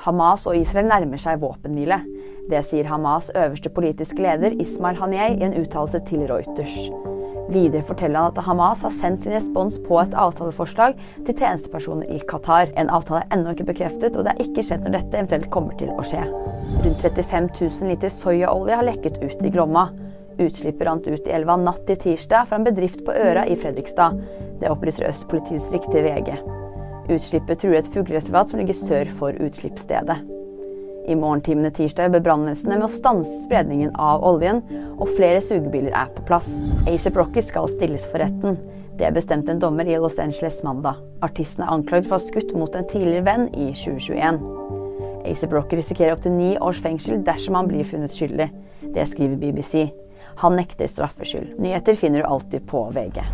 Hamas og Israel nærmer seg våpenhvile. Det sier Hamas' øverste politiske leder Ismail Haniyeh i en uttalelse til Reuters. Videre forteller han at Hamas har sendt sin respons på et avtaleforslag til tjenestepersoner i Qatar. En avtale er ennå ikke bekreftet, og det er ikke skjedd når dette eventuelt kommer til å skje. Rundt 35 000 liter soyaolje har lekket ut i Glomma. Utslippet rant ut i elva natt til tirsdag fra en bedrift på Øra i Fredrikstad. Det opplyser Øst politidistrikt til VG. Utslippet truer et fuglereservat som ligger sør for utslippsstedet. I morgentimene tirsdag jobber brannvesenet med å stanse spredningen av oljen, og flere sugebiler er på plass. ASAP Rocky skal stilles for retten. Det bestemte en dommer i Los Angeles mandag. Artisten er anklaget for å ha skutt mot en tidligere venn i 2021. ASAP Rocky risikerer opptil ni års fengsel dersom han blir funnet skyldig. Det skriver BBC. Han nekter straffskyld. Nyheter finner du alltid på VG.